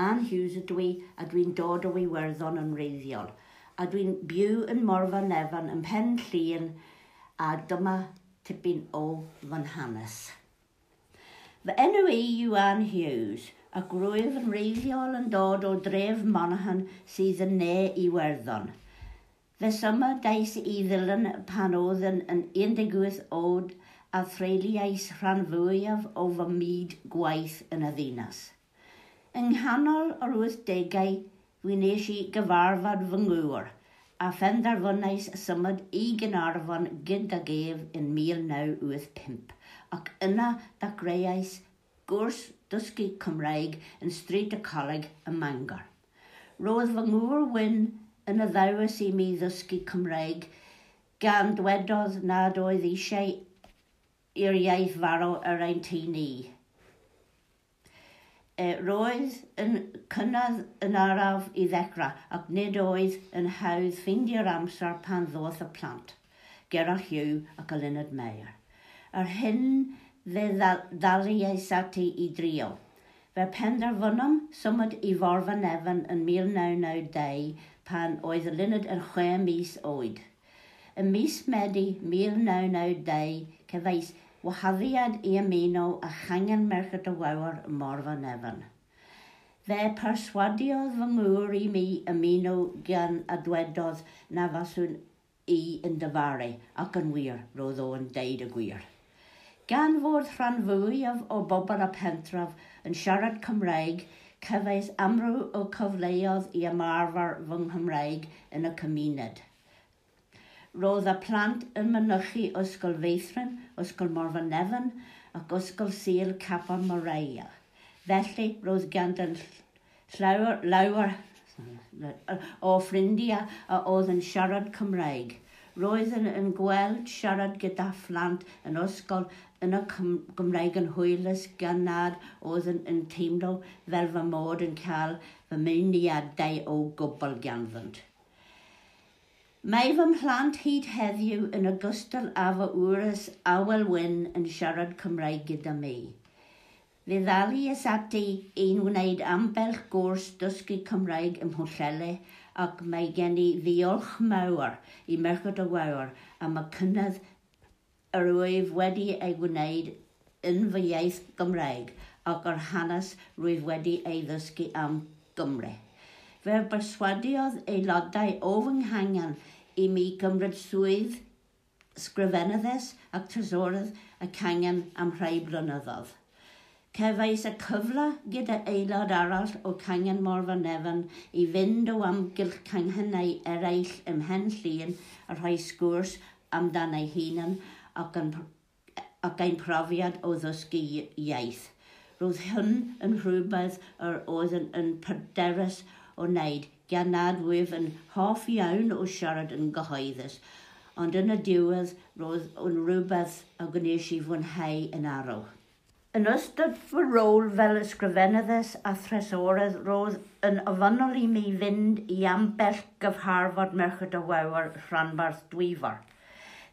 Ann Hughes ydw i a dwi'n dod o Iwerddon yn reiddiol. A dwi'n byw yn Morfa Nefan yn Pen Llun a dyma tipyn o fan hanes. Fy enw i yw Ann Hughes a grwyf yn reiddiol yn dod o dref Monaghan sydd yn ne i werddon. Fe syma dais i ddilyn pan oedd yn, yn 18 oed a threuliais rhan fwyaf o fy myd gwaith yn y ddinas. Yng nghanol yr wythdegau, fi nes i gyfarfod fy ngŵr a phenderfynais symud i Gynarfon gyda gef yn 1985 ac yna ddechreuais gwrs dysgu Cymraeg yn Street y Coleg y Mangor. Roedd fy ngŵr Wyn yn y ddewis i mi ddysgu Cymraeg gan dwedodd nad oedd eisiau i'r iaith farw yr ein teulu e, roedd yn cynnydd yn araf i ddechrau ac nid oedd yn hawdd ffeindio'r amser pan ddoth y plant, Gerach Hugh ac Elynod Meyer. Yr hyn fe ddalu ei sati i drio. Fe penderfynwm symud i Forfa Nefyn yn 1992 pan oedd Elynod yn chwe mis oed. Ym mis Medi 1992 cyfeis wahaddiad i ymuno a hangen merched y wawr fy nefyn. Fe perswadiodd fy ngŵr i mi ymuno gan y dwedodd na faswn i yn dyfaru ac yn wir roedd o'n deud y gwir. Gan fod rhan fwy o bobl a pentref yn siarad Cymraeg, cyfeis amrw o cyfleoedd i ymarfer fy Nghymraeg yn y cymuned. Roedd y plant yn mynychu ysgol feithrin ysgol Morfan Nefyn ac ysgol Sil Capa Moreia. Felly, roedd ganddo llawer, llawer o ffrindiau a oedd yn siarad Cymraeg. Roedd yn, yn gweld siarad gyda phlant yn ysgol yn y Gymraeg yn hwylus gan oedd yn, yn teimlo fel fy mod yn cael fy meiniadau o gwbl gan Mae fy mhlant hyd heddiw yn ogystal â fy wrys awel wyn yn siarad Cymraeg gyda mi. Fe ddalu ys ati i'n wneud ambell gwrs dysgu Cymraeg ym Mhwllele ac mae gen i ddiolch mawr i Merchod o Wawr am y cynnydd yr wyf wedi ei wneud yn fy iaith Gymraeg ac o'r hanes rwyf wedi ei ddysgu am Gymraeg fe berswadiodd aelodau o fy nghangan i mi gymryd swydd sgrifennyddus ac trysorydd y cangen am rhai blynyddoedd. Cefais y cyfle gyda aelod arall o cangen Morfa Nefyn i fynd o amgylch canghennau eraill ym Mhen Llun a rhoi sgwrs amdano ei hunan ac, yn, ac ein profiad o ddysgu iaith. Roedd hyn yn rhywbeth yr oedd yn, yn pryderus o wneud gan nad wyf yn hoff iawn o siarad yn gyhoeddus, ond yn y diwedd roedd yn rhywbeth a gwnes i fwynhau yn arw. Yn ystod fy rôl fel ysgrifennyddus a thresorydd roedd yn ofynol i mi fynd i ambell gyfharfod merched o wewer rhanbarth dwyfor.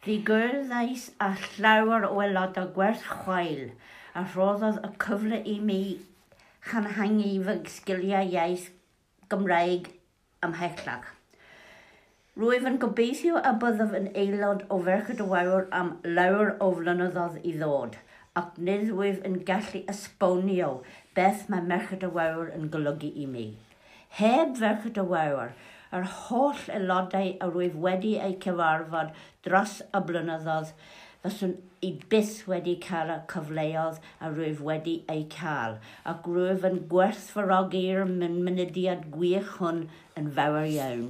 Rhi gyrddais a llawer o aelod o gwerth chwael a rhoddodd y cyfle i mi chanhangu fy sgiliau iaith Gymraeg ymhellach. Rwyf yn gobeithio a byddaf yn aelod o ferched y warwr am lawr o flynyddoedd i ddod, ac nid rwyf yn gallu esbonio beth mae merched y warwr yn golygu i mi. Heb ferched y warwr, yr holl aelodau a rwyf wedi eu cyfarfod dros y blynyddoedd fyswn i byth wedi cael y cyfleoedd a rwyf wedi eu cael, ac rwyf yn gwerthfarogi'r mynydiad gwych hwn yn fawr iawn.